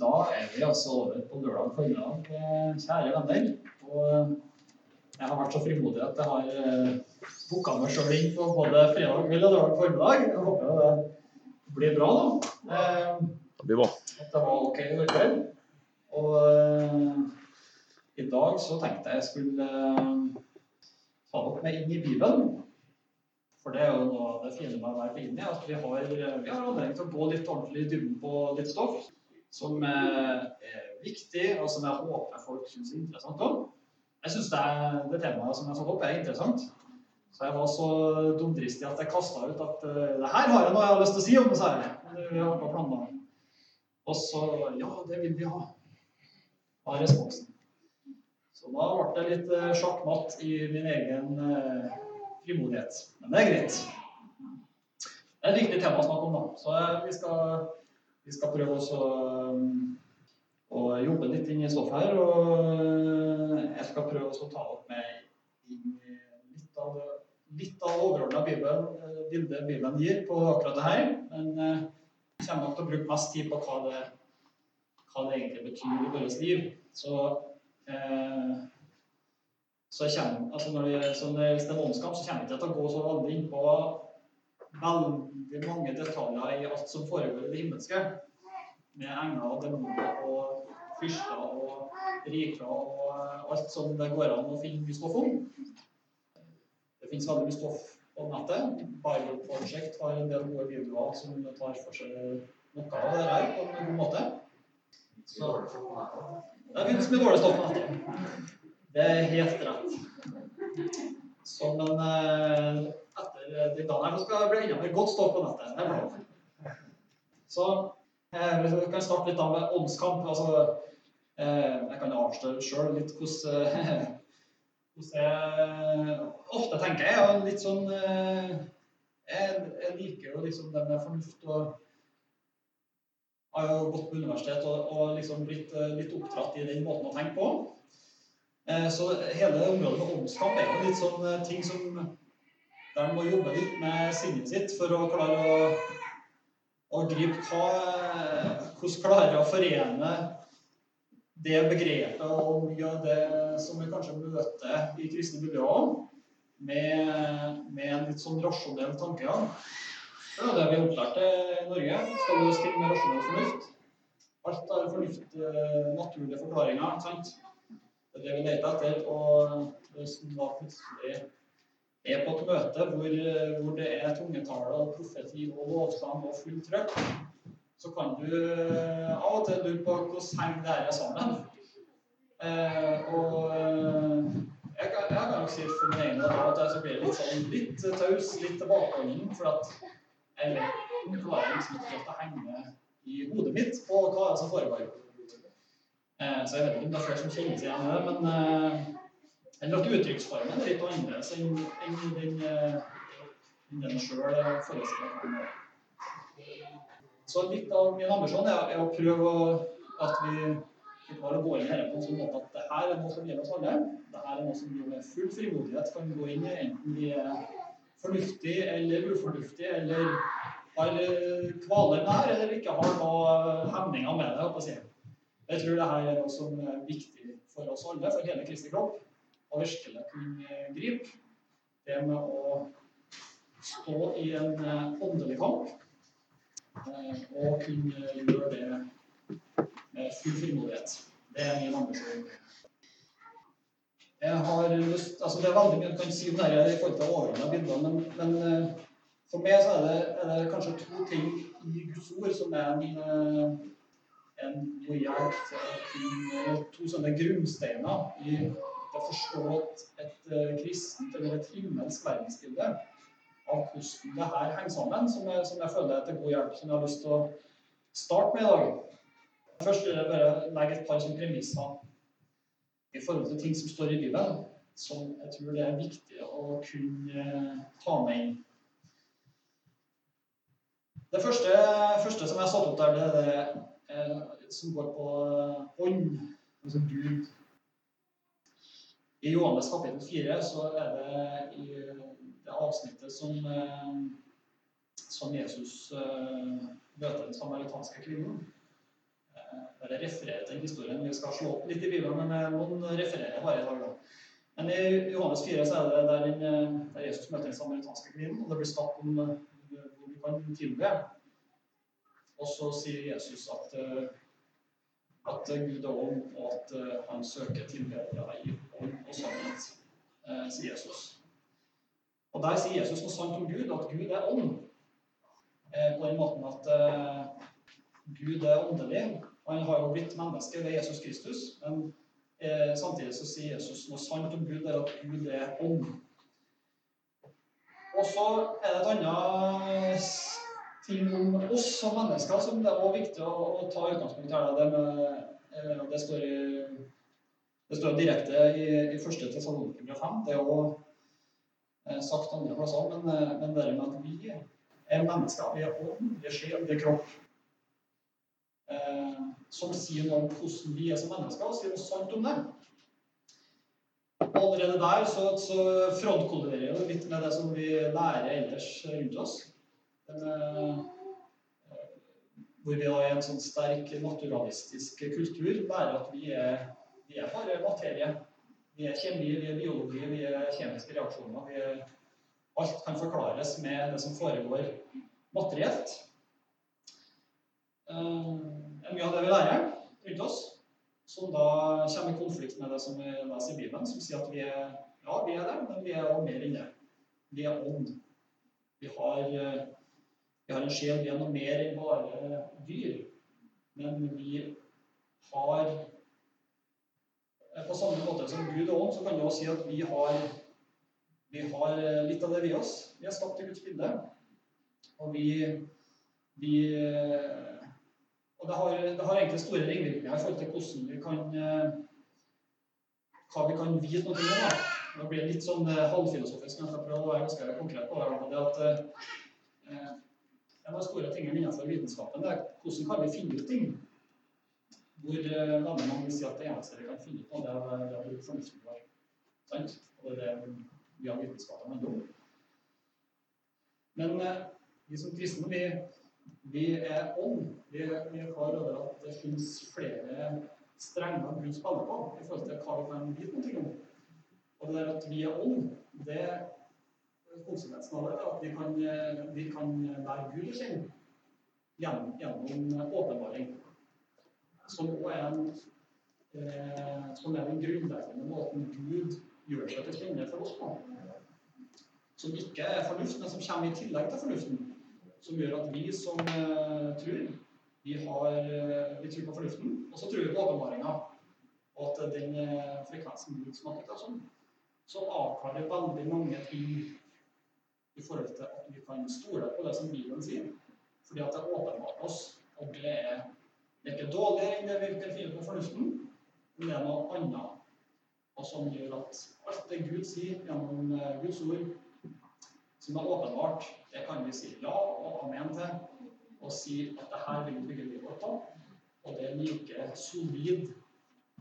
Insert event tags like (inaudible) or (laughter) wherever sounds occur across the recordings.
Da er vi altså over på lørdag formiddag, eh, kjære venner. Og jeg har vært så frimodig at jeg har eh, booka meg sjøl inn på både fredag kveld og lørdag formiddag. Jeg håper det blir bra, da. Eh, Det blir bra. At det var ok i går kveld. Og eh, i dag så tenkte jeg jeg skulle eh, ta dere med inn i Bibelen. For det er jo noe av det fine med å være på inni, at vi har, vi har anledning til å gå litt ordentlig i dybden på litt stoff som eh, er viktig, og som jeg håper folk syns er interessant òg. Jeg syns det, det temaet som jeg så opp, er interessant. Så jeg var så dumdristig at jeg kasta ut at eh, det her har jeg noe jeg har lyst til å si om det, sa jeg. Og så Ja, det vil vi ha. Var responsen. Så da ble det litt eh, sjakkmatt i min egen frimodighet. Men det er greit. Det er et viktig tema å snakke om, da. Så vi skal, vi skal prøve også um, å jobbe litt inn i stoffet her. Og eh, jeg skal prøve å ta opp med inn litt av, litt av overordna bildet Bibelen gir på akkurat det her. Men jeg kommer nok til å bruke mest tid på hva det, hva det egentlig betyr i vårt liv. Så eh, så kommer, altså når det, så når det gjelder åndskamp, så kommer jeg ikke til å gå så veldig inn på veldig mange detaljer i alt som foregår i det himmelske. Med engler og demoner og fyrster og rikere og alt som det går an å finne mye stoff om. Det finnes veldig mye stoff på nettet. Bible Project har en del gode videoer som tar for seg noe av det her på en god måte. Så det finnes mye dårlig stoff på nettet. Det er helt rett. Så, men eh, etter de dagen her skal det bli enda mer godt stoff på nettet. Så eh, kan starte litt da med åndskamp. Altså, eh, jeg kan avsløre sjøl litt hvordan, eh, (laughs) jeg ofte tenker. Jeg er litt sånn eh, jeg, jeg liker jo liksom det med fornuft og har jo gått på universitet og, og liksom blitt eh, litt oppdratt i den måten å tenke på. Eh, Så hele området med åndskamp er jo litt sånn eh, ting som man må jobbe litt med sinnet sitt for å klare å, å gripe hva eh, Hvordan klare å forene det begrepet og mye av det som vi kanskje møter i kristne miljøer, med, med en litt sånn rasjonell tankegang. Det er det vi er i Norge. Skal du stille med rasjonell fornuft. Alt har fornuft, eh, naturlige forklaringer. sant? Det er det vi leter etter. Og hvis man da plutselig er på et møte hvor, hvor det er tungetale og profeti og lovsang og fullt trøkk, så kan du eh, av og til lure på hvordan henger det her sammen. Eh, og eh, jeg jeg kan nok si for min egen del at jeg blir litt sånn litt taus, litt tilbakeholden, for at jeg vet klarer liksom ikke helt å henge i hodet mitt på hva det er som foregår. Eh, Så jeg vet ikke om det er flere som kjenner seg igjen i det, men eh, eller at uttrykksformen er litt annerledes enn den, eh, enn den sjøl forestiller. Så litt av min ambisjon er, er å prøve å, at vi å gå inn i på en sånn måte at det her er noe som gjelder oss alle. Det her er noe som vi med full frimodighet kan gå inn i, enten vi er fornuftig eller ufornuftig, eller har eh, kvaler det eller ikke har noen hemninger med det. Jeg tror det her er noe som er viktig for oss alle, for hele Kristi kropp, å virkelig kunne gripe. Det med å stå i en eh, åndelig kamp, eh, og kunne gjøre det med full frimodighet. Det er min ambisjon. Jeg har lyst, altså Det er veldig mye jeg kan si om det her i forhold til overordna bilder, men, men eh, for meg så er det, er det kanskje to ting i Guds ord som er en, eh, en god To sånne grunnsteiner i det å forstå et, eh, kristent eller et himmelsk verdensbilde av hvordan det her henger sammen, som jeg, som jeg føler er til god hjelp, som jeg har lyst til å starte med i dag. Først vil jeg bare legge et par premisser i forhold til ting som står i Bibelen, som jeg tror det er viktig å kunne eh, ta med inn. Det første, første som jeg har satt opp der, det er det eh, som går på ånd, altså Gud. I Johannes kapittel 4 så er det i det avsnittet som, eh, som Jesus eh, møter den samaritanske kvinnen. Eh, Eller refererer til historien. Vi skal slå opp litt i Bibelen, men noen refererer bare i dag. da. Men i Johannes 4 så er det der, den, der Jesus møter den samaritanske kvinnen, og det blir snakk om hvor vi kan tilbe. Og så sier Jesus at, at Gud er ånd, og at han søker tilbedere i ånd og sannhet, sier Jesus. Og der sier Jesus noe sant om Gud, at Gud er ånd. På den måten at Gud er åndelig, og han har jo blitt menneske ved Jesus Kristus. Men eh, samtidig så sier Jesus noe sant om Gud, er at Gud er ånd. Og så er det et annet om oss som mennesker som det er også viktig å, å ta utgangspunkt her. Det, med, eh, det, står, i, det står direkte i, i første Tessaloniker 5. Det er jo eh, sagt andre plasser, men, eh, men det med at vi er mennesker. Vi er ånd, vi er sjel, vi er kropp eh, som sier noe om hvordan vi er som mennesker, og sier noe sant om det. Og allerede der så, så frontkolliderer det litt med det som vi lærer ellers rundt oss. Eh, hvor vi i en sånn sterk naturalistisk kultur bare at vi er, vi er bare materie. Vi er kjemi, vi er biologi, vi er kjemiske reaksjoner. Er, alt kan forklares med det som foregår materielt. Eh, mye av det vi lærer rundt oss, som da kommer i konflikt med det som vi leser i Bibelen, som sier at vi er ja, vi er det, men vi er også mer enn det. Vi er ånd. Vi har, eh, vi har en sjel. Vi er noe mer enn bare dyr. Men vi har På samme måte som Gud og ånd, så kan vi også si at vi har, vi har litt av det ved oss. Vi er skapt i Guds bilde. Og vi, vi og det har, det har, egentlig store ringvirkninger i forhold til hvordan vi kan eh, hva vi kan vite noe om. Da. Det blir litt sånn eh, halvfilosofisk, men jeg skal prøve å være ganske konkret på det. at eh, En av de store tingene innenfor vitenskapen er hvordan kan vi finne ut ting. Hvor eh, veldig mange vil si at det eneste vi kan finne ut av, det er, det bruke fornuften vår. Sant? Og det er vi har vitenskapen handler om. Men eh, vi som kristne, vi vi er ånd. Vi, vi er klar over at det finnes flere strenger Gud spiller på i forhold til hva vi kan vite noe om. Og det der at vi er ånd, det konsekvensen av det er at vi kan, vi kan lære Gud å kjenne gjennom, gjennom åpenbaring. Som er, en, eh, som er den grunnleggende måten Gud gjør seg til kjenne for oss på. Som ikke er fornuft, men som kommer i tillegg til fornuften som gjør at vi som eh, tror, vi, har, vi tror på fornuften, og så tror vi på åpenbaringa. Og at den eh, frekvensen Gud snakket om, som avklarer veldig mange ting i forhold til at vi kan stole på det som Bibelen sier. Fordi at det er åpenbart oss, at det er, det er ikke dårligere enn det virker fint på fornuften, men det er noe annet. Og som gjør at alt det Gud sier gjennom Guds ord, som er åpenbart, det kan vi si ja og amen til, og si at det her vil vi bygge livet vårt på. Og det er like solid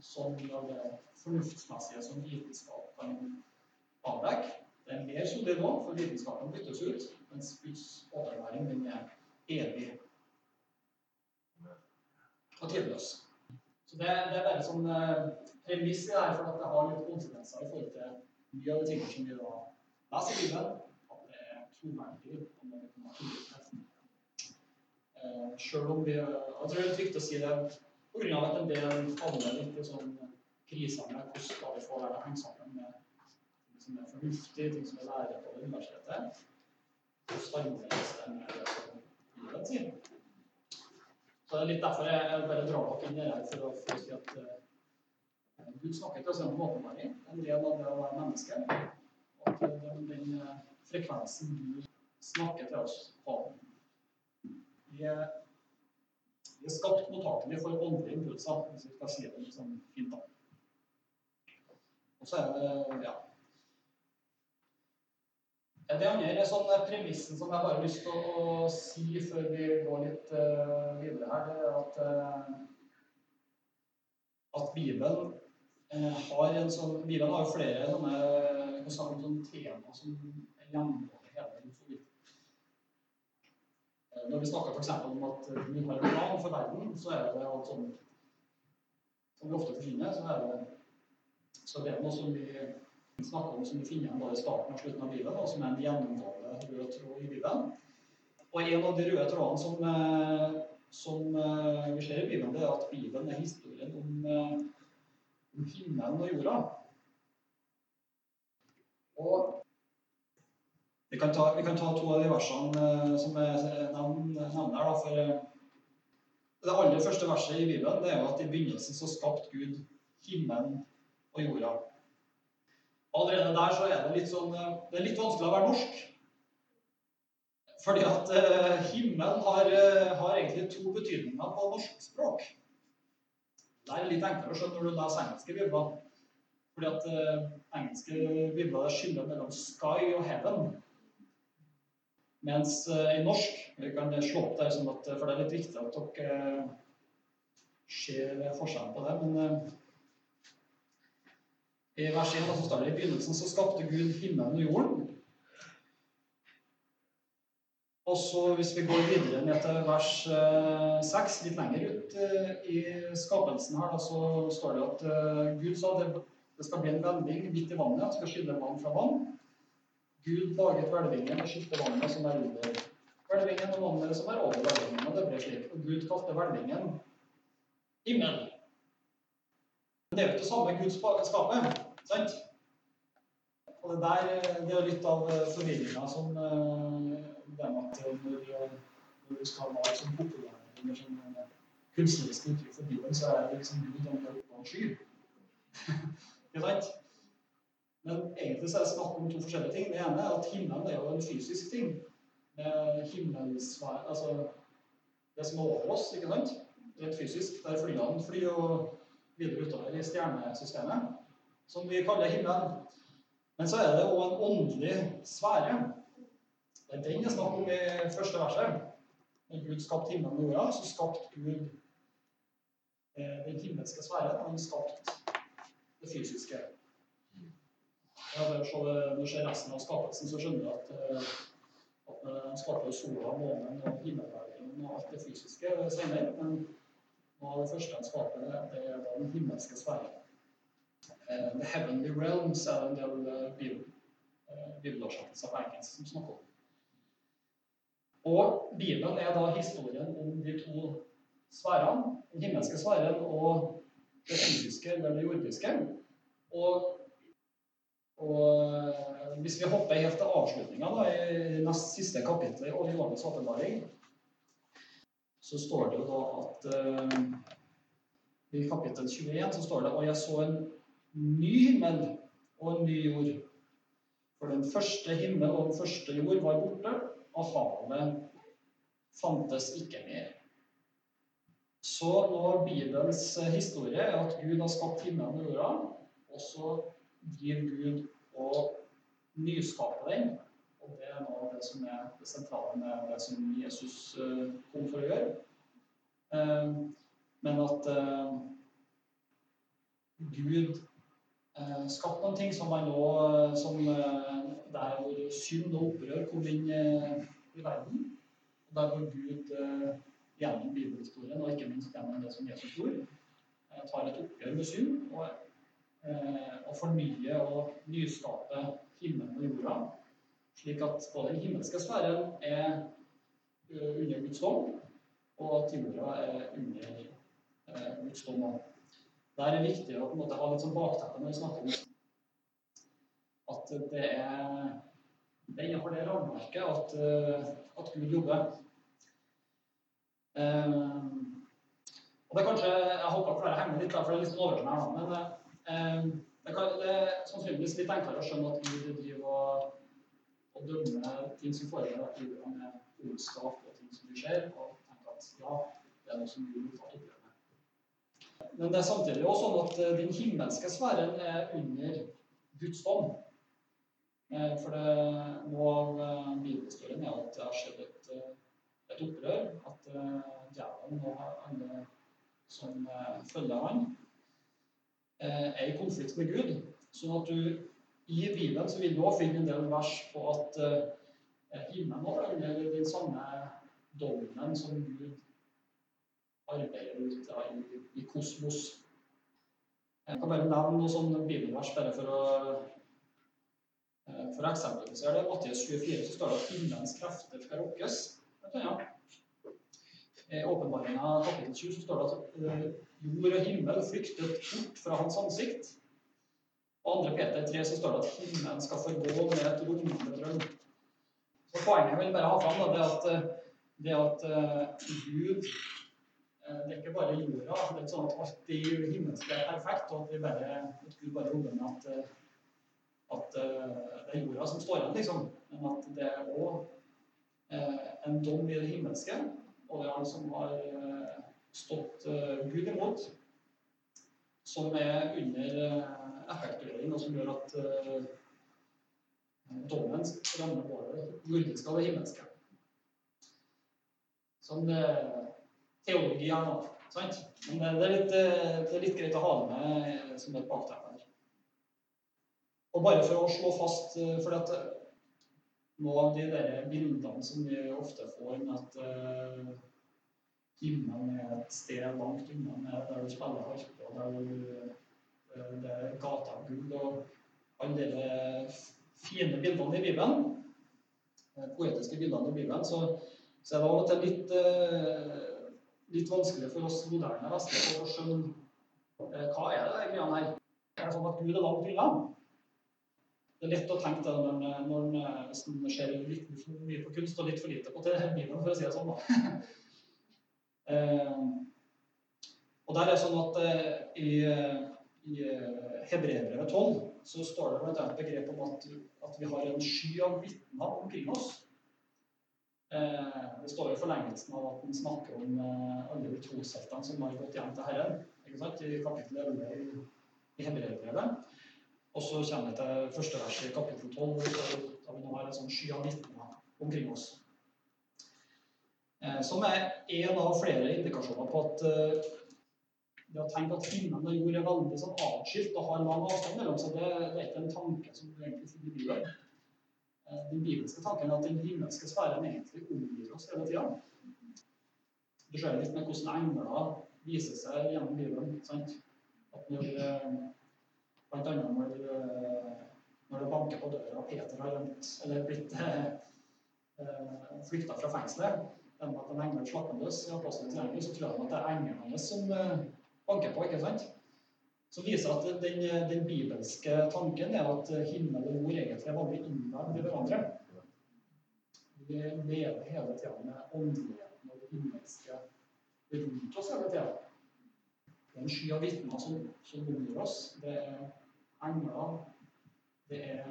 som det fornuftsmessige som vitenskap kan avdekke. Det er mer solid nå, for vitenskapen byttes ut, mens Guds åpenbaring den er evig og tidløs. Så det, det, er bare sånn eh, premiss i det her for at det har litt konsekvenser i forhold til mye av de tingene som vi da leser i Bibelen om det er troverdig. eh, Selv om vi Jeg tror det er viktig å si det pga. at en del faller litt i sånn kriser med hvordan vi få det henge sammen med som er fornuftig, ting som er lærer på universitetet. Og harmoneres det med det som? Så det er litt derfor jeg bare drar dere inn i det for å, få si at uh, Gud snakker til oss gjennom åpenbaring. En del av det å være menneske. Og at den, den frekvensen du snakker til oss på. Vi er, vi er skapt mottakelig for åndelige impulser, hvis vi skal si det litt sånn fint. da. Og så er det ja. Det andre er sånn premissen som jeg bare har lyst til å si før vi går litt uh, videre her, det er at, uh, at Bibelen uh, har en sånn Bibelen har jo flere sånne, sånn tema som gjennomgående hele den Når vi snakker f.eks. om at vi har en plan for verden, så er det alt sånn som vi ofte forsyner, så er det, så det er noe som vi snakker om som vi finner igjen både i starten og slutten av Bibelen, og som er en gjennomgående rød tråd i Bibelen. Og en av de røde trådene som, eh, som eh, vi ser i Bibelen, det er at Bibelen er historien om, eh, om himmelen og jorda. Og vi kan, ta, vi kan ta to av de versene som jeg nevner her. For det aller første verset i Bibelen det er jo at i begynnelsen så skapte Gud himmelen og jorda. Allerede der så er det litt sånn Det er litt vanskelig å være norsk. Fordi at eh, himmelen har, uh, har, egentlig to betydninger på norsk språk. Det er litt enklere å skjønne når du leser engelske bibler. Fordi at eh, engelske bibler skiller mellom sky og heaven. Mens i norsk Vi kan slå opp der, sånn at, for det er litt viktig at dere ser forskjellen på det. Men i vers 1 så står det i begynnelsen så skapte Gud himmelen og jorden. Og så Hvis vi går videre ned til vers 6, eh, litt lenger ut eh, i skapelsen, her, da, så står det at eh, Gud sa det, det skal bli en hvelving midt i vannet, Det skal skille vann fra vann. Gud laget hvelvingen og skilte vannet som er under hvelvingen, og vannet som er over hvelvingen. Og det ble slik. Og Gud kalte hvelvingen himmel. Men det er jo ikke det samme Gud skaper. Sant? Og det der det er litt av forvirringa som det med at når, når du skal male som bokprogram eller som kunstnerisk uttrykk for Bibelen, så er det liksom Gud om det oppe en sky. (laughs) Ikke sant? Men egentlig så er det snakk om to forskjellige ting. Det ene er at himmelen er jo en fysisk ting. Himmelsvær Altså det som er over oss, ikke sant? Rett fysisk. Der flyene flyr og videre utover i stjernesystemet, som vi kaller himmelen. Men så er det òg en åndelig sfære det er den det er snakk om i første verset. Når Gud skapte himmelen og jorda, så skapte Gud eh, den himmelske sfæren. Han skapte det fysiske. Ja, når du ser resten av skapelsen, så skjønner du at, eh, at han skapte sola, månen og himmelverden og alt det fysiske senere. Men noe av det første han skaper, det er den himmelske sfæren. Uh, the heavenly realms er en del uh, bibeloversettelser på engelsk som snakker om. Og Bibelen er da historien om de to sfærene, den himmelske sfæren og det fysiske eller det jordiske. Og, og, eh, hvis vi hopper helt til avslutninga i nest siste kapittel i Johannes' åpenbaring, så står det jo da at uh, i kapittel 21 så står det Og jeg så en ny himmel og en ny jord. For den første himmel og den første jord var borte, og havet fantes ikke mer. Så når Bibelens historie er at Gud har skapt himmelen og jorda, og så driver Gud og nyskaper den. Og det er noe av det som er det sentrale med det som Jesus eh, kom for å gjøre. Eh, men at eh, Gud skapte noen ting som man nå som der hvor synd og opprør kom inn i verden. Og der hvor Gud gjennom bibelhistorien, og ikke minst gjennom det som Jesus gjorde, tar et oppgjør med synd og, og fornyer og nyskaper himmelen og jorda, slik at både den himmelske sfæren er under Guds dom, og at jorda er under Guds dom. Der er det viktig å på en måte ha litt sånn bakteppe når vi snakker om at det er, det er innenfor det rammeverket at, eh, at, Gud jobber. Um, og det er kanskje, Jeg håper flere henger litt, for det er litt sånn overraskende her, men um, det, kan, det, er sannsynligvis litt enklere å skjønne at Gud driver og, og dømmer ting som foregår at Gud livet med ondskap og ting som skjer, og tenker at ja, det er noe som Gud vil ta opp. Men det er samtidig også sånn at den himmelske sfæren er under Guds dom. Eh, for det, noe av eh, bibelhistorien er at det har skjedd et, eh, et opprør. At djevelen og alle som følger han, er i konflikt med Gud. Sånn at du i Bibelen så vil du også finne en del vers på at himmelen er under den samme dommen som Gud arbeider ut i, i kosmos. Jeg kan bare nevne noe sånn bibelvers bare for å for eksempelet så er det. Mattias 24 så står det at himmelens krefter skal rokkes. I åpenbaringa kapittel 20 så står det at jord og himmel flyktet bort fra hans ansikt. Og 2. Peter 3 så står det at himmelen skal forgå med et rungende drøm. Så Poenget jeg vil bare ha fram, da, det at, det at Gud Det er ikke bare jorda. Det er ikke sånn at alt i himmelske er perfekt, og at, vi bare, at Gud bare jobber med at, at uh, det er jorda som står igjen, liksom. Men at det er òg en dom i det himmelske. Og det er han som har stått Gud imot, som er under effektuering, og som gjør at dommen rammer både jordiske og det himmelske. Sånn teologi her nå. Sant? Men det er, litt, det er litt greit å ha det med som et bakteppe her. Og bare for å slå fast For at noen av de der bildene som vi ofte får med at uh, himmelen er et sted langt unna der du spiller harpe, og der du, uh, det er gata av gull og alle de fine bildene i Bibelen, poetiske bildene i Bibelen, så, så er det av og til litt, uh, litt vanskelig for oss moderne vestlige å skjønne uh, hva er det greia her. Er det sånn at Gud er langt unna? Det er lett å tenke det når, når, hvis man ser litt for mye på kunst og litt for lite på Bibelen, for å si det sånn. da. (laughs) og der er det sånn at i i Hebreerbrevet 12 så står det bl.a. et begrep om at, at, vi har en sky av vitner omkring oss. Eh, det står i forlengelsen av at man snakker om eh, alle de trosheltene som har gått hjem til Herren. ikke sant, I kapittel 11 i, i Hebreerbrevet. Og så kommer vi til første vers i kapittel 12, da vi nå har en sånn sky av vitner omkring oss. Eh, som er en av flere indikasjoner på at det å tenke at himmelen og jord er veldig sånn atskilt og har lang avstand mellom seg, det, det, er ikke en tanke som egentlig finner i Bibelen. Eh, den bibelske tanken at den himmelske sfæren egentlig omgir oss hele tida. Du ser litt med hvordan engler viser seg gjennom Bibelen. sant? At når, eh, Blant annet når, eh, når det banker på døra Peter har rømt, eller blitt eh, flykta fra fengselet gjennom at en engel slapp ham løs så tror jeg at det er englene som banker på. ikke sant? Som viser at den, den, bibelske tanken er at himmel og jord egentlig er veldig innvevd i hverandre. Vi lever hele tida med åndeligheten og det himmelske rundt oss hele tida. Det er en sky av vitner som, som omgir oss. Det er engler. Det er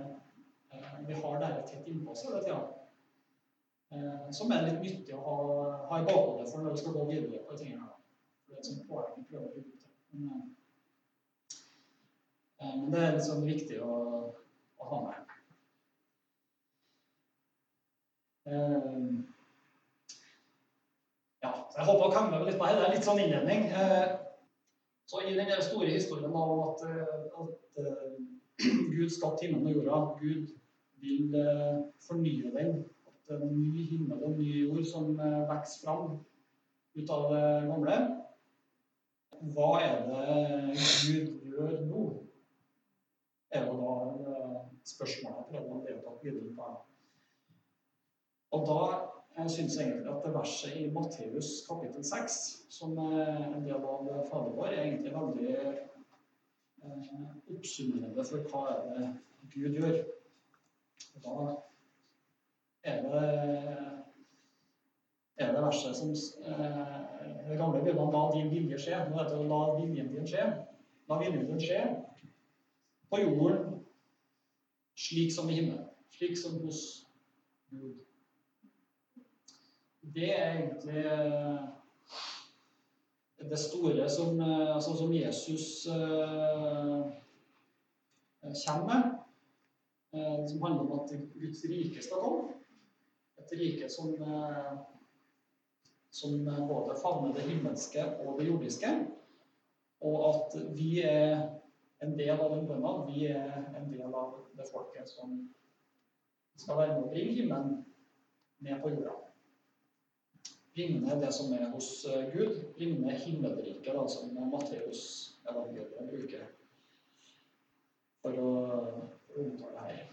eh, Vi har dette tett innpå oss hele tida. Eh, som er litt nyttig å ha, ha i bakhodet for når vi skal gå videre på tingene det er et sånt poeng jeg prøver å bruke. Eh, men det er sånn viktig å, å ha med. Eh, ja, Jeg håper å komme litt på det. Er litt sånn innledning. Eh, så I den store historien om at, at (clears throat) Gud skapte himmelen og jorda Gud vil fornye den. At det er en ny himmel og en ny jord som vokser fram ut av det gamle. Hva er det Gud gjør nå? Er jo da eh, spørsmålet jeg prøver å delta videre på. Og da jeg syns egentlig at det verset i Matteus kapittel 6, som er en del av Fader vår, er egentlig veldig eh, oppsummerende for hva er det Gud gjør. Da er det er det verset som eh, gamle bildene 'la din vilje skje'. Nå heter det 'la viljen din skje'. La viljen din skje på jorden slik som i himmelen. Slik som hos Gud. Det er egentlig eh, det store som, altså som Jesus eh, kommer med, som handler om at Guds rike skal komme. Et rike som eh, som både favner det himmelske og det jordiske. Og at vi er en del av den bønna, vi er en del av det folket som skal være med å bringe himmelen ned på jorda. Bringe det som er hos eh, Gud, bringe himmelriket, altså, da, som Matteus evangeliet bruker for å omtale her.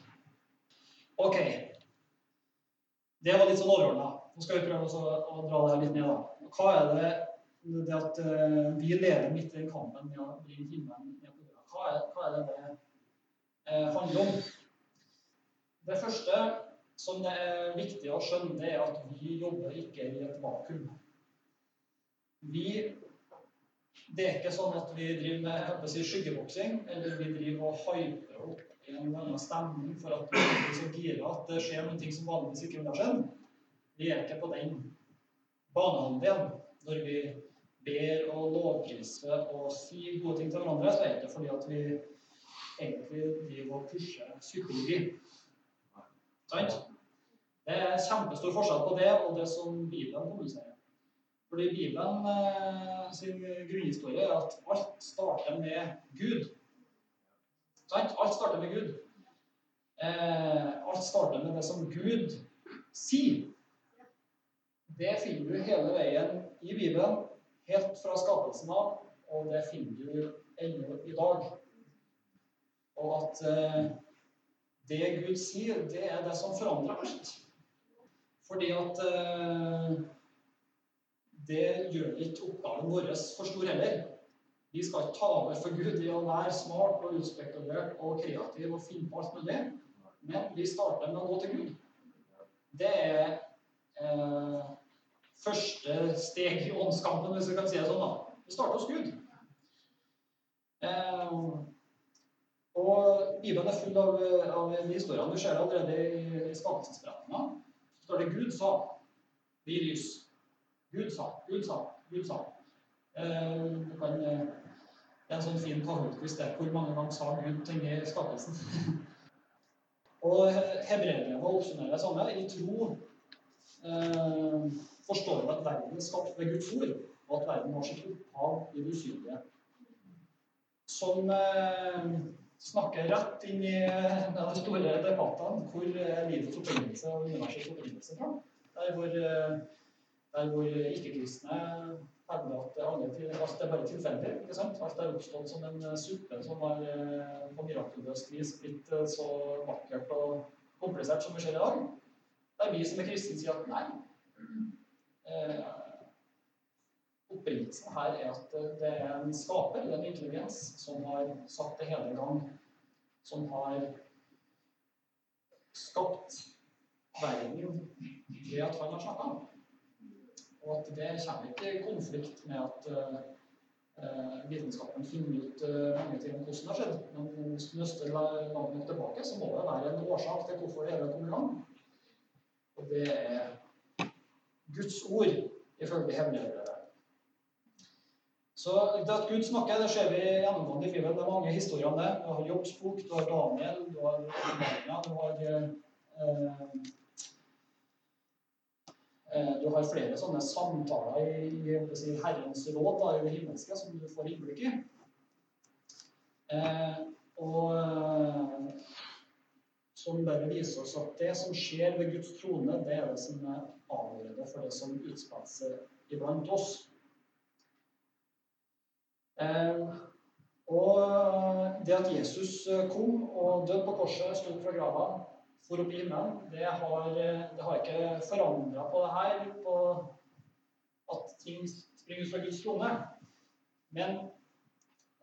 Ok. Det var litt sånn overordna. Nå skal vi prøve å dra det her litt ned. da. Hva er det, det at eh, vi lever midt i kampen med å bringe himmelen hva, er, det det uh, handler om? Det første som det er viktig å skjønne, det er at vi jobber ikke i et vakuum. Vi det er ikke sånn at vi driver med si, skyggeboksing, eller vi driver og hyper opp en annen stemning for at vi er så gira at det skjer noen ting som vanligvis ikke ville skjedd. Vi er ikke på den banehalvdelen. Når vi ber og lovpriser og sier gode ting til hverandre, så er det ikke fordi at vi egentlig driver og pusher psykologi. Sant? Det er kjempestor forskjell på det og det som Bibelen kommuniserer. Fordi Bibelen eh, sin grunnhistorie er at alt starter med Gud. Sant? Alt starter med Gud. Eh, alt starter med det som Gud sier. Det finner du hele veien i Bibelen, helt fra skapelsen av, og det finner du ennå i dag. Og at eh, det Gud sier, det er det som forandrer alt. Fordi at eh, det gjør ikke oppgaven vår for stor heller. Vi skal ikke ta over for Gud i å være smart og utspekulert og kreativ og finne på alt mulig. Men vi starter med å gå til Gud. Det er eh, første steg i åndskampen, hvis vi kan si det sånn. da. Det starter hos Gud. Eh, og Bibelen er full av, av historiene. Du ser allerede i, i skapelsesberetninga. Så står det Gud sa. Vi lys. Gud sa, Gud sa, Gud sa. Eh, du kan, eh, det er en sånn fin Kahoot-quiz der. Hvor mange ganger sa Gud ting i skapelsen? (laughs) og hebreerbrevet oppsummerer det samme. I tro forstår at verden er skapt ved Guds ord, og at verden har sitt opphav i det usynlige. Som eh, snakker rett inn i de store debattene hvor livets opprinnelse og universets opprinnelse fra. Der hvor eh, der hvor ikke-kristne hevder at alle, altså det er bare tilfeldig. ikke sant? Alt er oppstått som en eh, suppe som har eh, på mirakuløst vis blitt eh, så vakkert og komplisert som vi ser i dag. Det er vi som er kristne, sier at nei. Eh, Opprinnelsen her er at det er en skaper, en intelligens, som har satt det hele i gang. Som har skapt verden ved at han har snakka. Og at det kommer ikke i konflikt med at uh, vitenskapen finner ut uh, mange ting om hvordan det har skjedd. Men hvis du nøster langt tilbake, så må det være en årsak til hvorfor det hele kom i gang. Og det er Guds ord, ifølge hemmelighetsbrevet. Så det at Gud snakker, det ser vi gjennomgående i Bibelen. Det er mange historier om det. Du har Jobbs bok, du har Daniel, du har Maria du har eh, Eh, du har flere sånne samtaler i, i Herrens råd da, i det himmelske som du får innblikk i. Eh, og eh, som bare viser oss at det som skjer ved Guds trone, det er det som er avgjørende for det som utspiller seg iblant oss. Eh, og det at Jesus kom og døde på korset, sto fra grava for opp i himmelen, det har, det har ikke forandra på det her, på at ting springer fra Guds trone. Men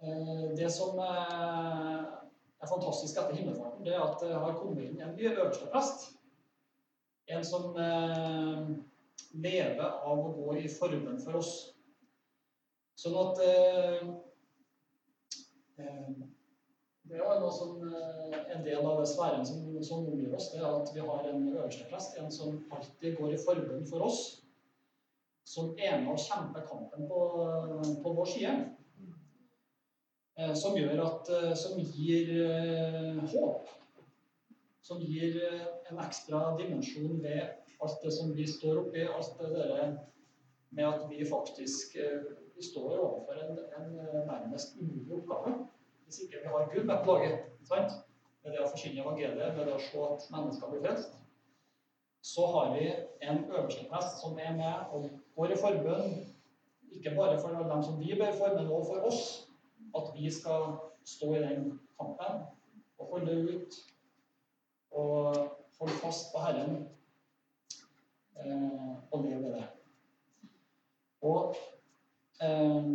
eh, det som eh, er fantastisk etter himmelfarten, det er at det har kommet inn en ny øverste prest. En som eh, lever av å gå i formen for oss. Sånn at eh, eh det er noe som eh, en del av sfæren som, som omgir oss, det er at vi har en øverste prest, en som alltid går i forbund for oss. Som er med og kjemper kampen på, på vår side. Eh, som gjør at eh, Som gir håp. Som gir en ekstra dimensjon ved alt det som vi står oppi, alt det der med at vi faktisk vi står overfor en, en nærmest umulig oppgave. Hvis ikke vi har Gud med på laget, sant? med det å forkynne evangeliet, med det å se at mennesker blir frelst, så har vi en øverste prest som er med og går i forbønn, ikke bare for dem som vi ber for, men også for oss, at vi skal stå i den kampen og holde ut og holde fast på Herren eh, og leve i det. Og eh,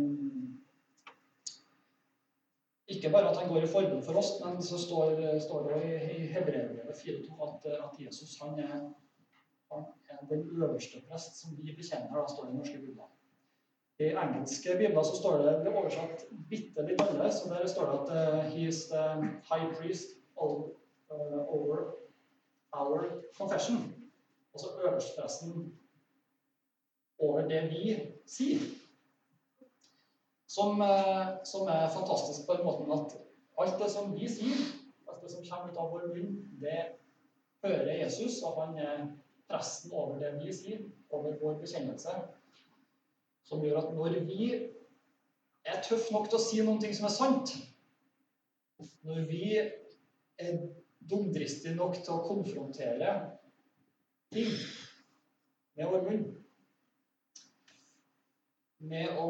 ikke bare at han går i forbund for oss, men så står, står det i, i Hebrevet 4.2 at, at Jesus han er, han er den øverste prest som vi bekjenner. Da står det i norske bibler. I engelske bibler så står det det er oversatt bitte litt annerledes. Der står det at uh, he is the high priest over, uh, over our confession. Altså øverstepresten over det vi sier. Som, uh, som, er fantastisk på den måten at alt det som vi sier, alt det som kommer ut av vår munn, det hører Jesus, og han er presten over det vi sier, over vår bekjennelse som gjør at når vi er tøffe nok til å si ting som er sant, når vi er dumdristige nok til å konfrontere ting med vår munn Med å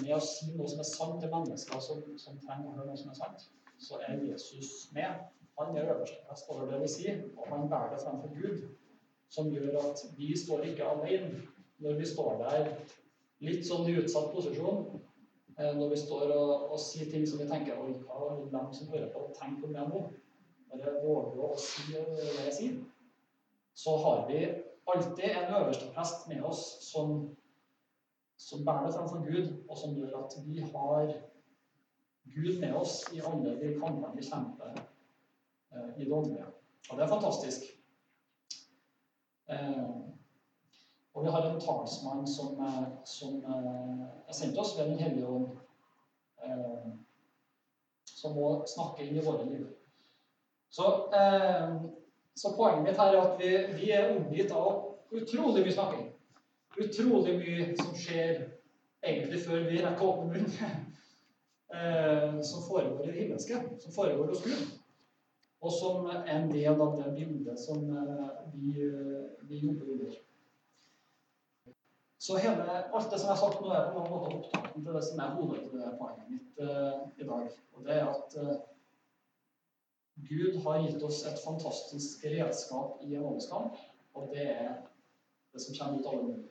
med å si noe som er sant til mennesker som, som trenger å høre noe som er sant, så er Jesus med. Han er øverste prest over det vi sier, og han bærer det fremfor Gud som gjør at vi står ikke alene når vi står der litt sånn i utsatt posisjon. Eh, når vi står og, og sier ting som vi tenker Oi, hva vil dem som hører på, tenke om det nå? Jeg våger å si det jeg sier, så har vi alltid en øverste prest med oss som, som bærer det framfor Gud, og som gjør at vi har Gud med oss i alle de kampene vi kjemper eh, i det åndelige. Og det er fantastisk. Eh, og vi har en talsmann som, eh, som eh, er sendt oss ved Den hellige ånd, som må snakke inn i våre liv. Så, så poenget mitt her er at vi, vi er omgitt av utrolig mye snakking. Utrolig mye som skjer egentlig før vi rekker å åpne munnen. (laughs) som foregår i det himmelske, som foregår hos Gud og som er en del av det bildet som eh, vi, eh, vi jobber under. Så hele, alt det som jeg har sagt nå, er på mange måter opptakten til det som er hodet det poenget mitt uh, i dag. Og det er at uh, Gud har gitt oss et fantastisk redskap i en åndskamp, og det er det som kommer ut av munnen.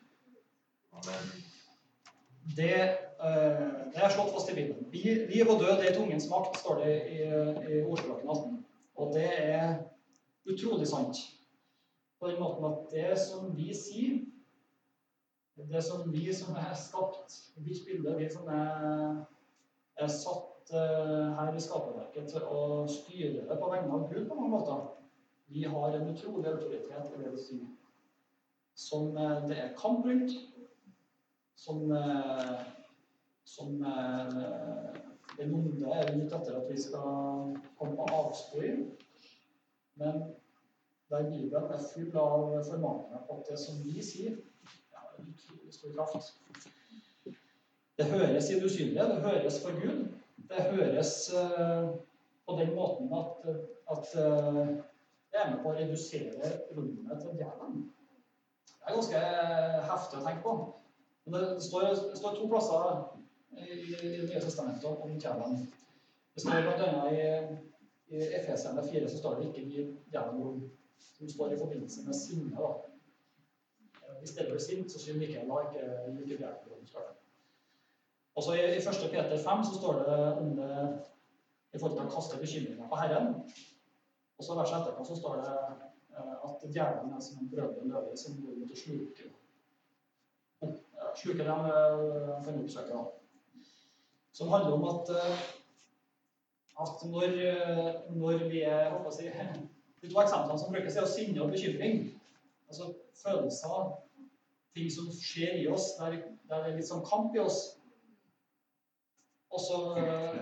Det, uh, det er slått fast i Bibelen. Liv og død er tungens makt, står det i, i Ordspråken 18. Og det er utrolig sant. På den måten at det som vi sier, det som vi som er skapt i ditt bilde, vi som er, er satt uh, her i skaperverket til å styre det på vegne av Gud på mange måter, vi har en utrolig autoritet i det vi sier. Som uh, det er kamp rundt. Som, uh, som den onde er ute etter at vi skal avsporing. Men der Bibelen er full av formaninger på at det som vi sier, har en utrolig stor kraft. Det høres i det usynlige, det høres for Gud. Det høres uh, på den måten at, at uh, det er med på å redusere rommet til djevelen. Det er ganske heftig å tenke på. Men det står, det står to plasser i Det nye testamentet om djevelen. Det står bl.a. i, i Efeserne 4 så står det ikke 'vi gjennom som står i forbindelse med sinne. da. Hvis dere blir sint, så synd Mikael La ikke like hjelp står det. Også i, i 1. Peter 5 så står det om det i forhold til å kaste bekymringer på Herren. Og så verset etterpå så står det eh, at djevelen er som en brølende løve som går mot å sluke. Sluke dem for en oppsøker. da som handler om at, eh, at når, eh, når, vi er å si, De to eksemplene som brukes, er sinne og bekymring. Altså følelser, ting som skjer i oss, der, der det er litt sånn kamp i oss. Og så eh,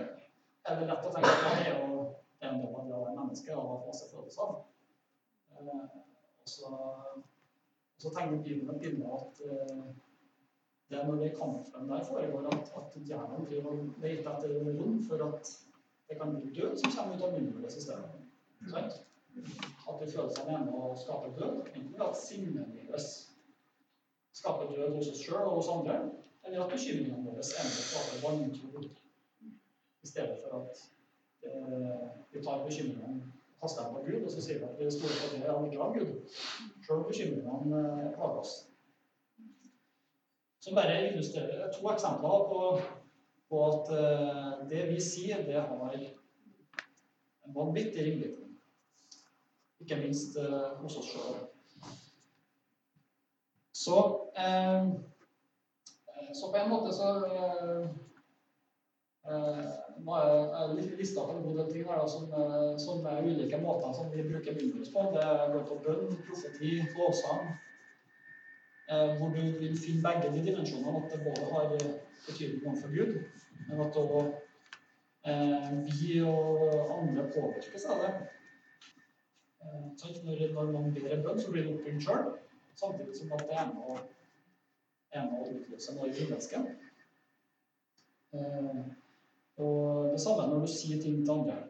er det lett å tenke at det er en del av det å være menneske og ha masse følelser. Og så, og så tegner Bibelen et bilde at det er når det kampen der foregår, at, at hjernen driver og leter etter rom for at det kan bli død som kommer ut av stedet. Sant? At vi føler seg med å skape død. Enten ved at sinnet vårt skaper død hos oss sjøl og hos andre, eller at bekymringene våre er med å skape vantro i stedet for at eh, vi tar bekymringene kaster dem på Gud, og så sier vi at vi stoler på det allikevel, Gud. Selv om bekymringene eh, plager oss. Som bare illustrerer to eksempler på, på at uh, det vi sier, det har en vanvittig ringvirkning. Ikke minst uh, hos oss sjøl. Så, uh, så på en måte så nå har jeg lista opp en god del ting her, da, som, som, er ulike måter som vi bruker munnen på. Det går på bønn, profeti, lovsang, Eh, hvor du vil finne begge de dimensjonene. At det både har betydning overfor Gud, men at òg eh, vi og andre påvirkes av det. Eh, når, når, man ber en bønn, så blir det oppfylt sjøl, samtidig som at det er med å, er med å utløse noe i mennesket. Eh, og det samme når du sier ting til andre.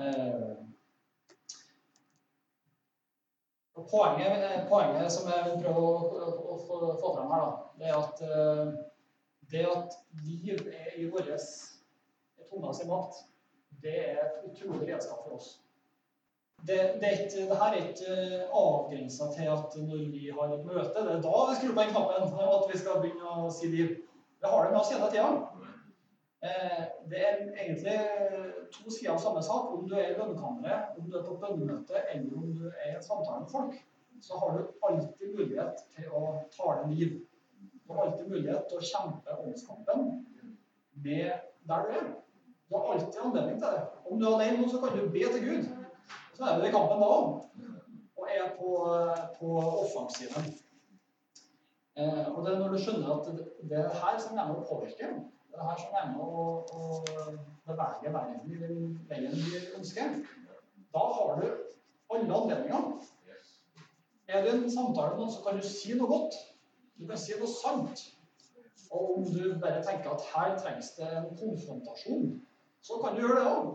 Eh, Poenget, poenget, som jeg vil prøve å, å, å få, fram her, da, det er at uh, det at liv er i vår tunga sin makt, det er et utrolig redskap for oss. Det, det, er ikke, det her er ikke uh, avgrensa til at når vi har et møte, det er da vi skrur på den knappen (laughs) at vi skal begynne å si liv. Det har det med oss hele tida. Eh, det er egentlig to sider av samme sak. Om du er i bønnekammeret, om du er på bønnemøte, eller om du er i en samtale med folk, så har du alltid mulighet til å tale liv. Du har alltid mulighet til å kjempe åndskampen med der du er. Du har alltid anledning til det. Om du er alene, så kan du be til Gud. Så er du i kampen da òg. Og er på, på offensiven. Eh, og det er når du skjønner at det er her som er med å påvirke det er her som er med å, å bevege verden i den veien du ønsker, da har du alle anledninger. Er det en samtale med noen, så kan du si noe godt. Du kan si noe sant. Og om du bare tenker at her trengs det en konfrontasjon, så kan du gjøre det òg.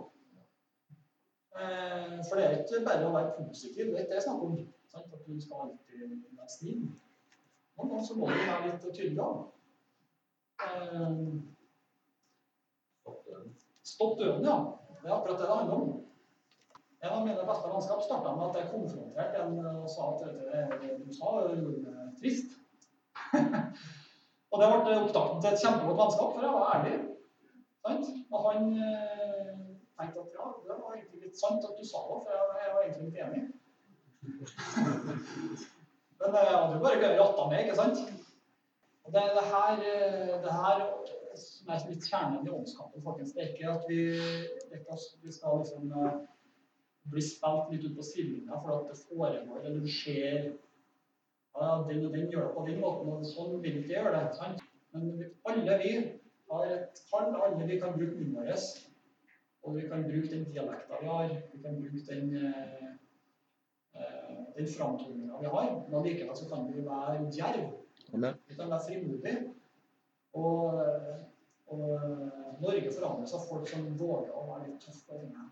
Eh, for det er ikke bare å være positiv. Det er ikke det snakk om. Sant? At du skal alltid være snill. Noen ganger så må du være litt tydelig. Eh, Stopp døden, ja. Det er akkurat det det handler om. En av mine beste vennskap starta med at jeg konfronterte en og sa at det du sa, gjorde meg trist. (laughs) og det ble opptakten til et kjempegodt vennskap, for jeg var ærlig. Sant? Og han eh, tenkte at ja, det var egentlig litt sant at du sa det, for jeg, jeg var egentlig litt enig. (laughs) Men jeg hadde jo bare ratta med, ikke sant? Og det, det her, eh, det her som er litt kjernen i åndskampen, folkens. Det er ikke at vi, ikke at vi skal liksom uh, bli spilt litt ut på sidelinja for at det foregår eller du ser ja, den og den gjør det på den måten, og sånn vil ikke gjøre det. sant? Men alle vi har et kall, alle vi kan bruke munnen vår. Og vi kan bruke den dialekta vi har, vi kan bruke den, uh, uh, den framtoninga vi har. Men allikevel så kan vi være djerv. Vi kan være frimodige. Og, og Norge forandres av folk som våger å være litt tøffe på tingene.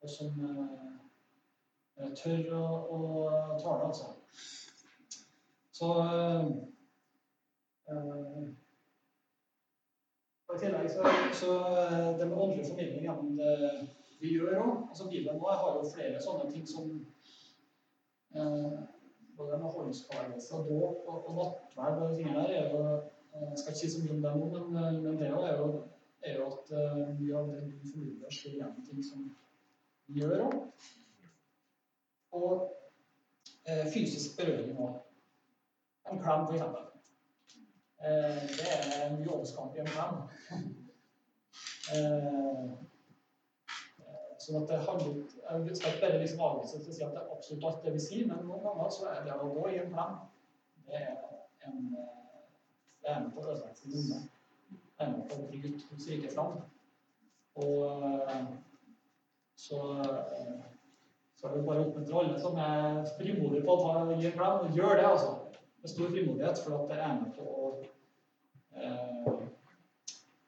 Og som uh, tør å, å tale, altså. Så uh, I tillegg så, så det med åndelig formidling gjennom det vi gjør òg altså Bibelen nå har jo flere sånne ting som uh, både med håndsparelse og dåp og, og nattverd og de tingene der, er jo Jeg eh, skal ikke si så mye om det nå, men, eh, men det er jo, er jo at mye av det du formidler, skjer gjennom ting som vi gjør òg. Og eh, fysisk berøring òg. En klem, f.eks. Uh, det er en jobbskamp i en klem. Sånn at det handler, Jeg skal ikke bare liksom avvise til å si at det er absolutt alt det vi sier, men noen ganger så er det å gå i en klem det er, en, det er med på å ødelegge sin unge. Det er med på å bryte Guds rike fram. Og så, så er det bare å oppmuntre alle som er frimodige på å ta, gi en klem, gjør det, altså. Med stor frimodighet, for at det er med på å eh,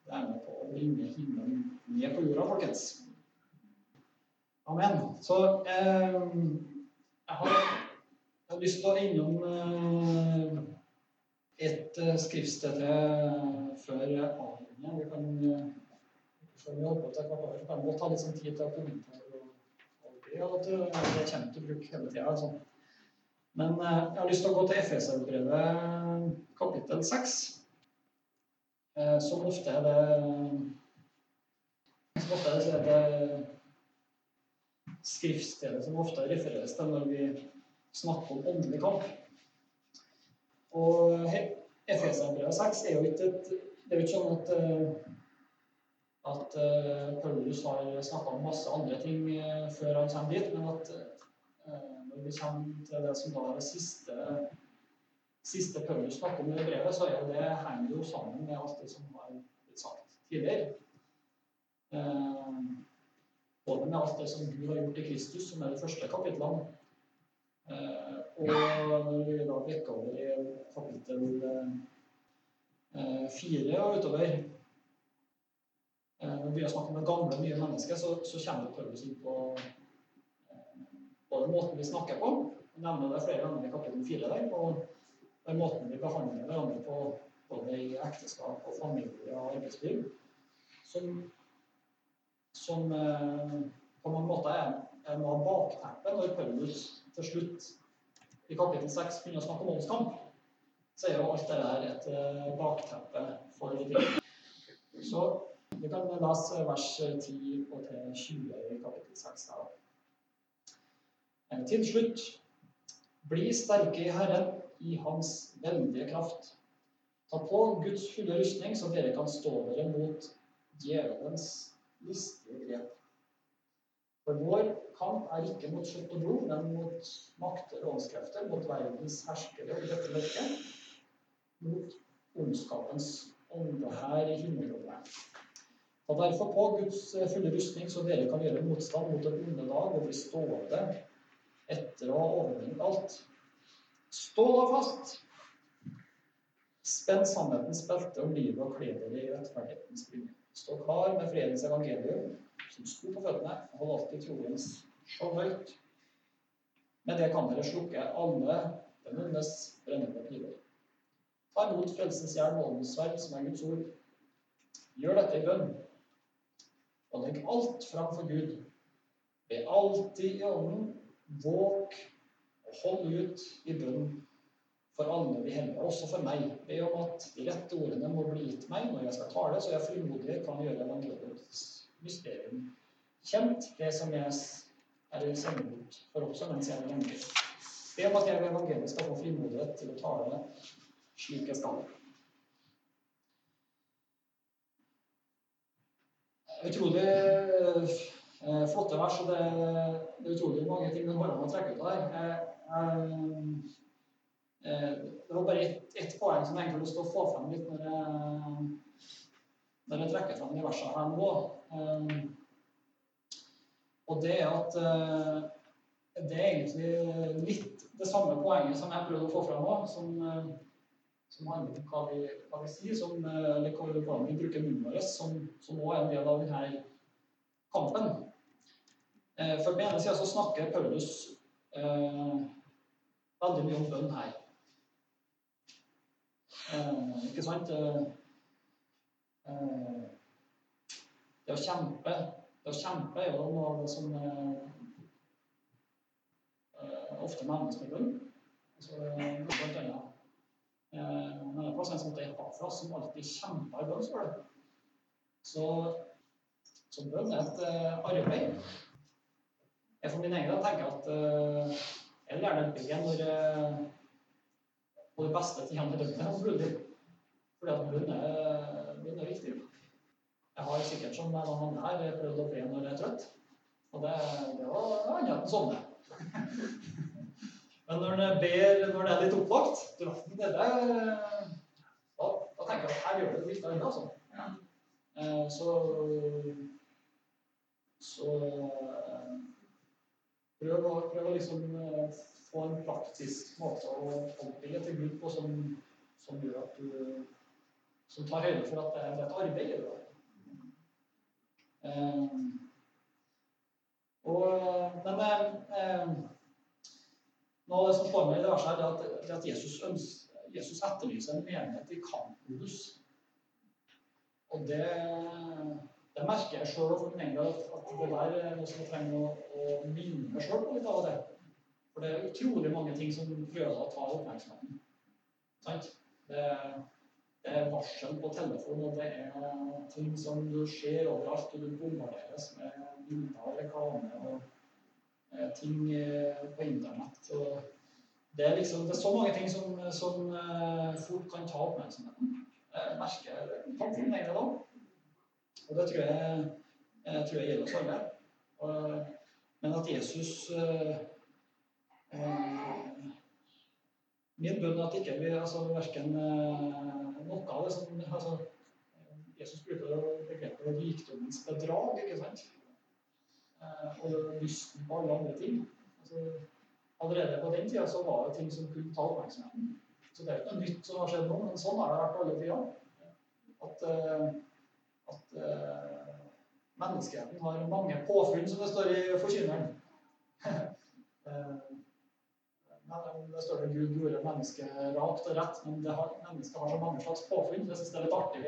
det er med på å bringe himmelen ned på jorda, folkens. Amen. Så eh, jeg, har, jeg, har, lyst til å innom eh, et eh, skriftsted til før avgjørelsen. Vi kan Selv om vi holder på til kvart over, kan godt ha litt sånn tid til å kommentere. Og det, det kommer til å bruke hele tida. Altså. Men eh, jeg har lyst til å gå til Efeserbrevet kapittel 6. Eh, som ofte er det Som ofte er det skriftstedet som ofte refereres til når vi snakker om åndelig kamp. Og Efeserbrevet 6 er jo ikke et Det er jo ikke sånn at eh, at Paulus har snakka om masse andre ting uh, før han kommer dit, men at uh, når vi kommer til det som da er det siste, siste Paulus snakker om i brevet, så er det, henger jo sammen med alt det som har blitt sagt tidligere. både med alt det som Gud har gjort i Kristus, som er de første kapitlene, og når vi da bikker over i kapittel fire og utover Eh, når vi begynner å snakke det gamle, nye mennesket, så, så kommer Paulus inn på eh, både måten vi snakker på, jeg nevner det flere ganger i kapittel fire der, og den måten vi behandler hverandre på både i ekteskap og familie og arbeidsliv, som, som eh, på mange måter er, noe av bakteppet når Paulus til slutt i kapittel 6 begynner å snakke om åndskamp, så er jo alt det der et bakteppe for det. Så vi kan lese vers 10 og til 20 i kapittel 6 her. Til slutt bli sterke i Herren, i Hans veldige kraft. Ta på Guds fulle rustning, så dere kan stå dere mot djevelens listige grep. For vår kamp er ikke mot kjøtt og blod, men mot makter og åndskrefter, mot verdens herskere i dette mørket, mot ondskapens ånde her i himmelrommet. Ta derfor på Guds eh, fulle rustning, så dere kan gjøre motstand mot den onde dag og bli stående etter å ha overvunnet alt. Stå da fast! Spenn sannhetens belte om livet og kle dere i rettferdighetens brynje. Stå klar med fredens evangelium som sko på føttene, og hold alltid troens skjold høyt. Med det kan dere slukke alle den ondes brennende piler. Ta imot frelsens jern og åndens sverd, som er Guds ord. Gjør dette i bønn og legg alt fram for Gud. Be alltid i ånden, våk og hold ut i bønn for alle vi hellige, også for meg. Be om at de rette ordene må bli gitt meg når jeg skal tale, så jeg frimodig kan gjøre evangeliets mysterium kjent, det som jeg er sendt ut for også mens jeg er lenge. Be om at jeg ved evangeliet skal få frimodighet til å tale slik jeg skal. Utrolig eh, flotte vers, og det, er utrolig mange ting det går an å trekke ut av der. Eh, det var bare ett et poeng som jeg egentlig har få frem litt når jeg, når jeg trekker frem de versene her nå. Eh, og det er at det er egentlig litt det samme poenget som jeg prøvde å få frem nå. Som handler om hva vi, hva vi sier, som, eh, eller hvordan vi bruker munnen vår, som, også er en del av denne kampen. Eh, for på den ene sida så snakker Paulus eh, veldig mye om bønn her. Eh, ikke sant? Eh, eh, det å kjempe Det å kjempe er jo noe av det som ofte med bønn. Altså, en det plass en som heter bakfra som alltid kjempa i bønn, spør det. Så, så bønn er et uh, arbeid. Jeg for min egen del tenker at uh, jeg vil gjerne be når på det beste til hjemme døgnet, om mulig. Fordi at bønn er, bønn er viktig. Jeg har sikkert som mange andre her prøvd å be når jeg er trøtt. Og det, det var annet enn sånne. Men når en ber når det er litt opplagt du vet, da, da, tenker jeg at her gjør det litt arbeid. Altså. Ja. Eh, så så eh, prøv, å, prøv å liksom eh, få en praktisk måte å be til Gud på som, som, gjør at du som tar høyde for at det er et arbeid. Um, og, men noe av det som slår meg i det verset, er at, Jesus, ønsker, Jesus etterlyser en menighet i kampmodus. Og det, det merker jeg sjøl at det der er noe som jeg trenger å, å minne meg sjøl på litt av det. For det er utrolig mange ting som prøver å ta oppmerksomheten. Sant? Det, det er varsel på telefon, og det er ting som ser overalt, og du bombarderes med bilder og reklame ting eh, på internett. Det er liksom det er så mange ting som, som eh, fort kan ta oppmerksomheten. Jeg merker faktisk min da. Og det tror jeg, jeg, tror jeg gjelder oss alle. Men at Jesus eh, eh, Min bønn er at ikke vi altså verken eh, noe av det som altså, Jesus bruker begrepet rikdommens bedrag, ikke sant? Eh, og lysten på alle andre ting. Altså, allerede på den tida så var det ting som kunne ta oppmerksomheten. Så det er ikke noe nytt som har skjedd nå, men sånn har det vært alle tida. At eh, at uh, menneskeheten har mange påfunn, som det står i Forkynneren. (laughs) det står det Gud gjorde mennesket rakt og rett, men har, mennesket har så mange slags påfunn. Det syns jeg er litt artig.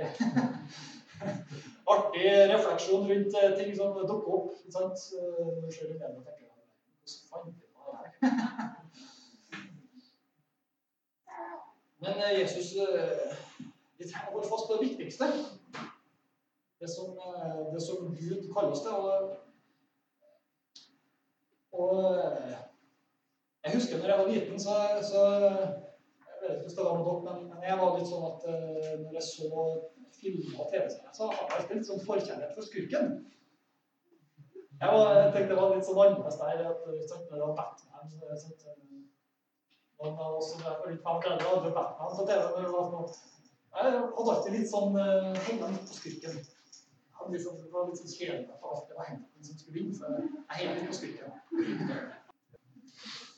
(laughs) artig refleksjon rundt uh, ting som dukker opp. ikke sant? Uh, Selv om jeg tenker Hvordan vi på det her? Men Jesus Vi trenger å holde fast på det viktigste det som, eh, det som Gud kaller oss til. Og, og, eh, jeg husker når jeg var liten, så, så Jeg vet ikke hvis det var med dere, men, jeg var litt sånn at når jeg så filmer TV-serier, så har jeg spilt sånn forkjærlighet for skurken. Jeg, var, jeg tenkte det var litt sånn annerledes der. at sånn, Når det var Batman så, jeg Noen man var også er på litt 35 hadde Batman på TV. når det var sånn, Jeg hadde alltid litt sånn uh, hengende på skurken liksom, det var litt sånn kjedelig for alt det var Henton som skulle vinne, så jeg heiv litt på skurken.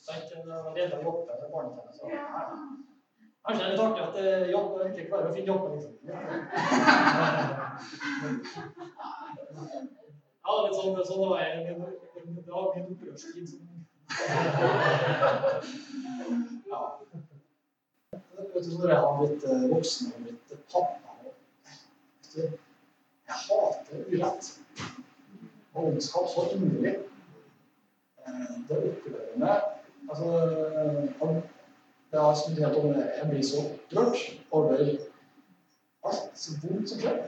Så jeg var redd å jobbe med barnetennis. Kanskje det er litt artig at jeg jobber, og ikke klarer å finne jobben, liksom. (laughs) Ja, litt sånn, sånn det var jeg. dag i en opprørstid Ja. Vet du, når jeg har blitt eh, voksen og blitt pappa jeg hater urett og ondskap så inderlig. Eh, det opprører meg. Altså, er som helt Jeg blir så opprørt over alt så vondt som skjer.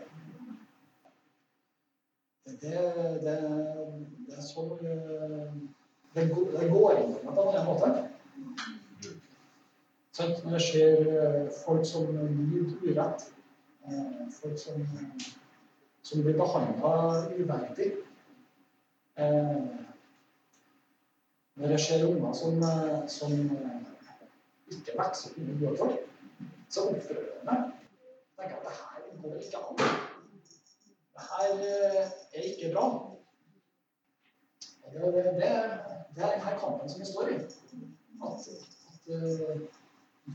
Det, det, det er så eh, Det, det går inn på en måte. Når jeg ser eh, folk som lider urett, folk som som blir behandla uverdig. Eh, når jeg ser unger som, eh, som eh, ikke vokser opp under for, så ordførerne tenker at det her går ikke an. Det her eh, er ikke bra. Det, det, det, er denne kampen som vi står i. At, at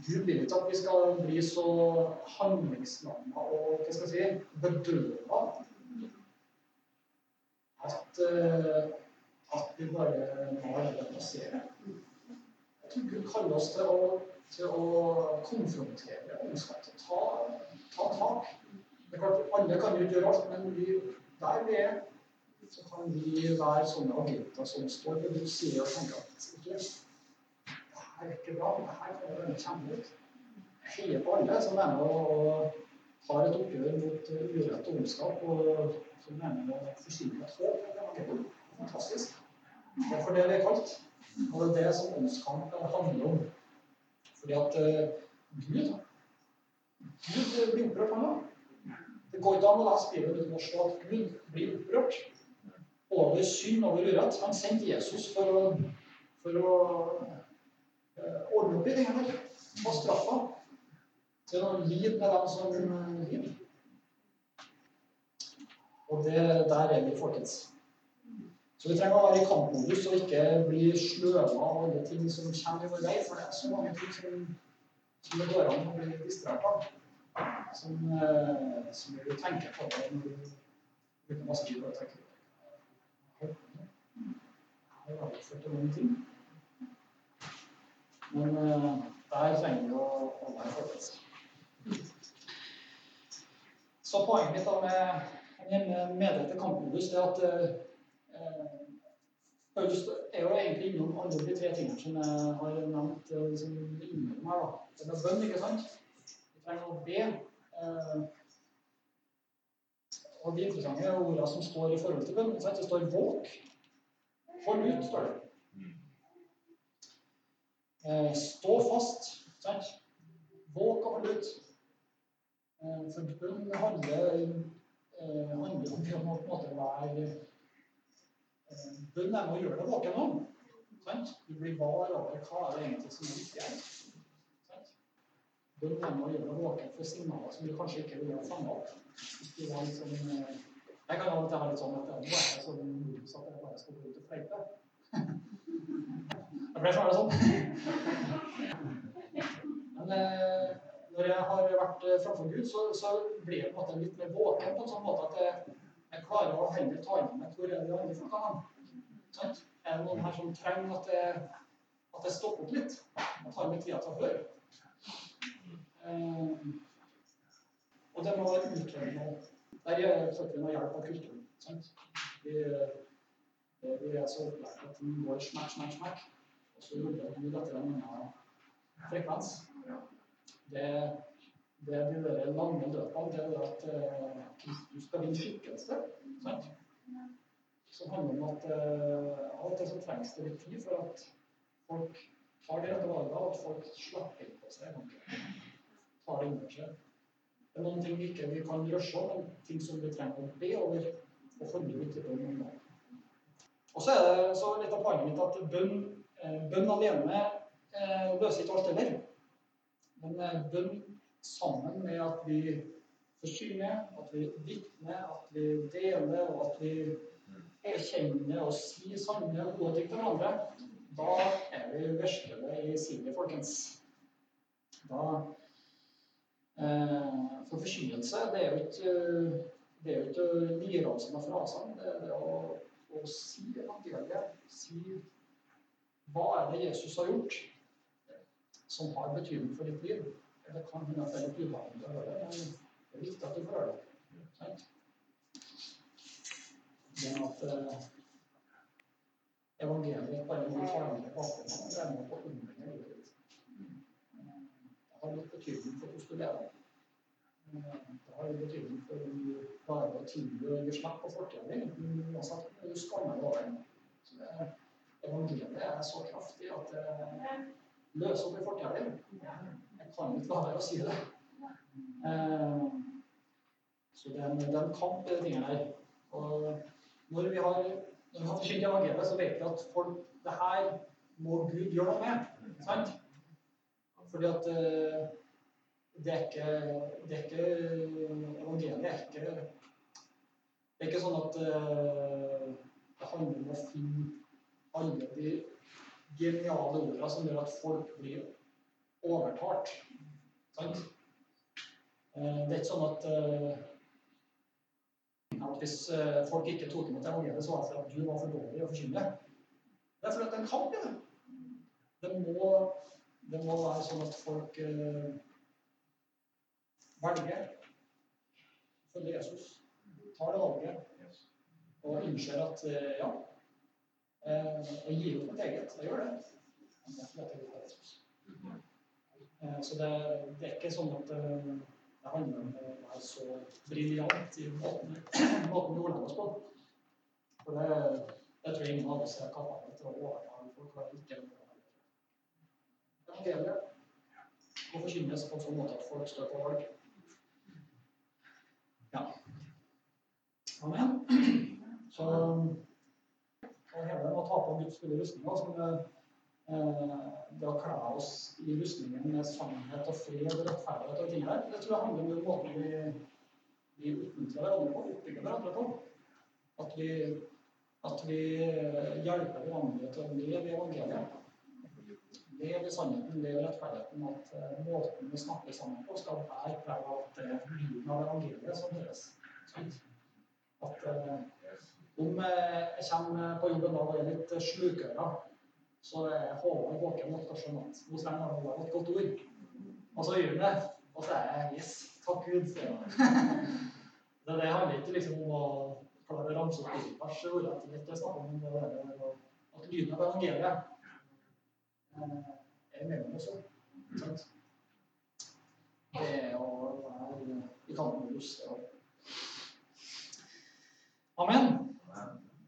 Gud vil ikke at vi skal bli så handlingslamma og hva skal jeg si, bedøva at, uh, at vi bare lar det passere. Gud kaller oss til å, til å konfrontere ondskap, til å ta, ta tak. Det er klart, Alle kan jo ikke gjøre alt, men vi, der vi er, så kan vi være sånne agenter som står på Guds side og tenker at det er ikke bra. Det her kan være kjempegodt. Jeg Heie på alle som er med og har et oppgjør mot urett og ondskap, og som er med å forsyne et håp. Fantastisk. Det er for det det er kalt. Og det er det som åndskampen handler om. Fordi at uh, Gud Gud blir opprørt, han òg. Det går ikke an å lese Bibelen uten å se at Gud blir opprørt over synd, over urett. Han sendte Jesus for å, for å uh, ordne opp i det her. Ta straffa til å lide med dem som lider. Og det, der er vi, folkens. Så vi trenger å være i kampmodus og ikke bli sløva av alle ting som kommer i vår vei. For det er så mange ting som, som det går an å bli distrahert av. Som, eh, som vi tenker på det når vi bruker masse tid på å tenke på det. Jeg har avført noen ting. Men uh, der trenger vi å holde en forberedelse. Så poenget mitt da med, Den til kampmodus er at eh, Paulus er jo egentlig innom alle de tre tingene som jeg har nevnt eh, som innom her. da. Det er bønn, ikke sant? Vi trenger å be. Eh, og de interessante ordene som står i forhold til bønn, det står 'våk'. Hold ut, står det. Stå fast. Sant? Våk og hold ut. For bønn handler, handler om å være Bønn er med å gjøre deg våken om. Sant? Du blir var over hva er det egentlig som er viktig her. Sant? Bønn er med å gjøre deg våken for signaler som du kanskje ikke ville ha fanga opp. Hvis sånn, eh, jeg kan av og til ha litt sånn at nå er jeg så modus at jeg bare skal gå ut og fleipe. (laughs) Jeg ble snarere sånn. (laughs) Men eh, når jeg har vært eh, framfor Gud, så, så blir jeg på en måte litt mer våken på en sånn måte at jeg, jeg klarer å heller ta inn meg hvor er de andre folka hen. Er det noen her som trenger at jeg, at jeg stopper opp litt? Jeg tar meg tida til å høre. Eh, og det må være utøvende. Der får vi noe hjelp av kulturen. Sant? Vi, vi, vi er så opplært at den går smekk, smekk, smekk. Og så jobber vi etter en annen frekvens. Det, det er de der lange løpene. Det er at eh, Kristus skal vinne skikkelse. Sant? Som handler om at eh, alt det til trengs det litt tid for at folk tar de rette valgene, og at folk slapper på seg. Tar det innover seg. Det er noen ting vi ikke vi kan rushe om, ting som vi trenger å be over og holde ut i bønn. Og så er det så litt av poenget mitt at bønn, eh, bønn alene eh, løser ikke alt heller. Men eh, bønn sammen med at vi forsyner, at vi vitner, at vi deler, og at vi erkjenner og sier sanne og gode ting til hverandre, da er vi virkelig i sinnet, folkens. Da eh, For forkynnelse, det er jo ikke det er jo ikke liravsende frasene. Det er det å, å si evangeliet. Si hva er det Jesus har gjort som har betydning for ditt liv. Det kan hende at det er litt ubehagelig å høre, men det er viktig at du får høre det. Sant? Det at eh, evangeliet bare må forandre bakgrunnen, det er med på å underbringe livet ditt. Det har litt betydning for hvordan du lever. Det har betydning for om du klarer å tilby og gi slipp på fortida di, uansett om du skammer deg over evangeliet er så kraftig at det løser opp i fortida di. La være å si det. Eh, så det er en, det er kamp, de tingene her. Og når vi har når vi har forkynt evangeliet, så vet vi at folk, det her må Gud gjøre noe med. Sant? Fordi at eh, det er ikke, det er ikke Evangeliet er ikke Det er ikke sånn at uh, det handler om å finne alle de geniale ordene som gjør at folk blir overtalt. Sant? Uh, det er ikke sånn at, uh, at hvis folk ikke tok imot evangeliet, så var det fordi at du var for dårlig å forkynne. Det er fordi at det er en kamp i det. Det må, det må være sånn at folk velger å følge Jesus, tar det valget og innser at ja, jeg gir opp mitt eget. Jeg gjør det. Men det er fordi jeg vil Jesus. Så det, det, er ikke sånn at det handler om å være så briljant i måten, vi ordlegger oss på. For det, det tror jeg ingen av oss er kapable til å overtale folk. og ikke Evangeliet må forkynnes på en sånn måte at folk står på valg. Ja. Amen. Så det hele det å ta på Guds fulle rustninger, som eh, det å kle oss i rustningen med sannhet og fred og rettferdighet og ting der, det tror jeg handler om måten vi, vi oppmuntrer hverandre på, oppbygger hverandre på. At vi, at vi hjelper hverandre til å leve i evangeliet. Leve i sannheten, leve i rettferdigheten. At uh, måten vi snakker sammen på, skal være preg av at det er lyden av evangeliet som høres. At om jeg kommer på jobben da og er litt slukøra, så jeg håper å skjønne at Svein har Håvard et godt ord. Og så gjør han det. Og så er jeg yes, takk Gud. (laughs) Det, det handler ikke liksom om å klare å ramse opp bibelverset ordrett. Det er snakk om det der, at lyden av evangeliet eh, er mellom oss òg. Sant? Det er å være i med lyst. Amen.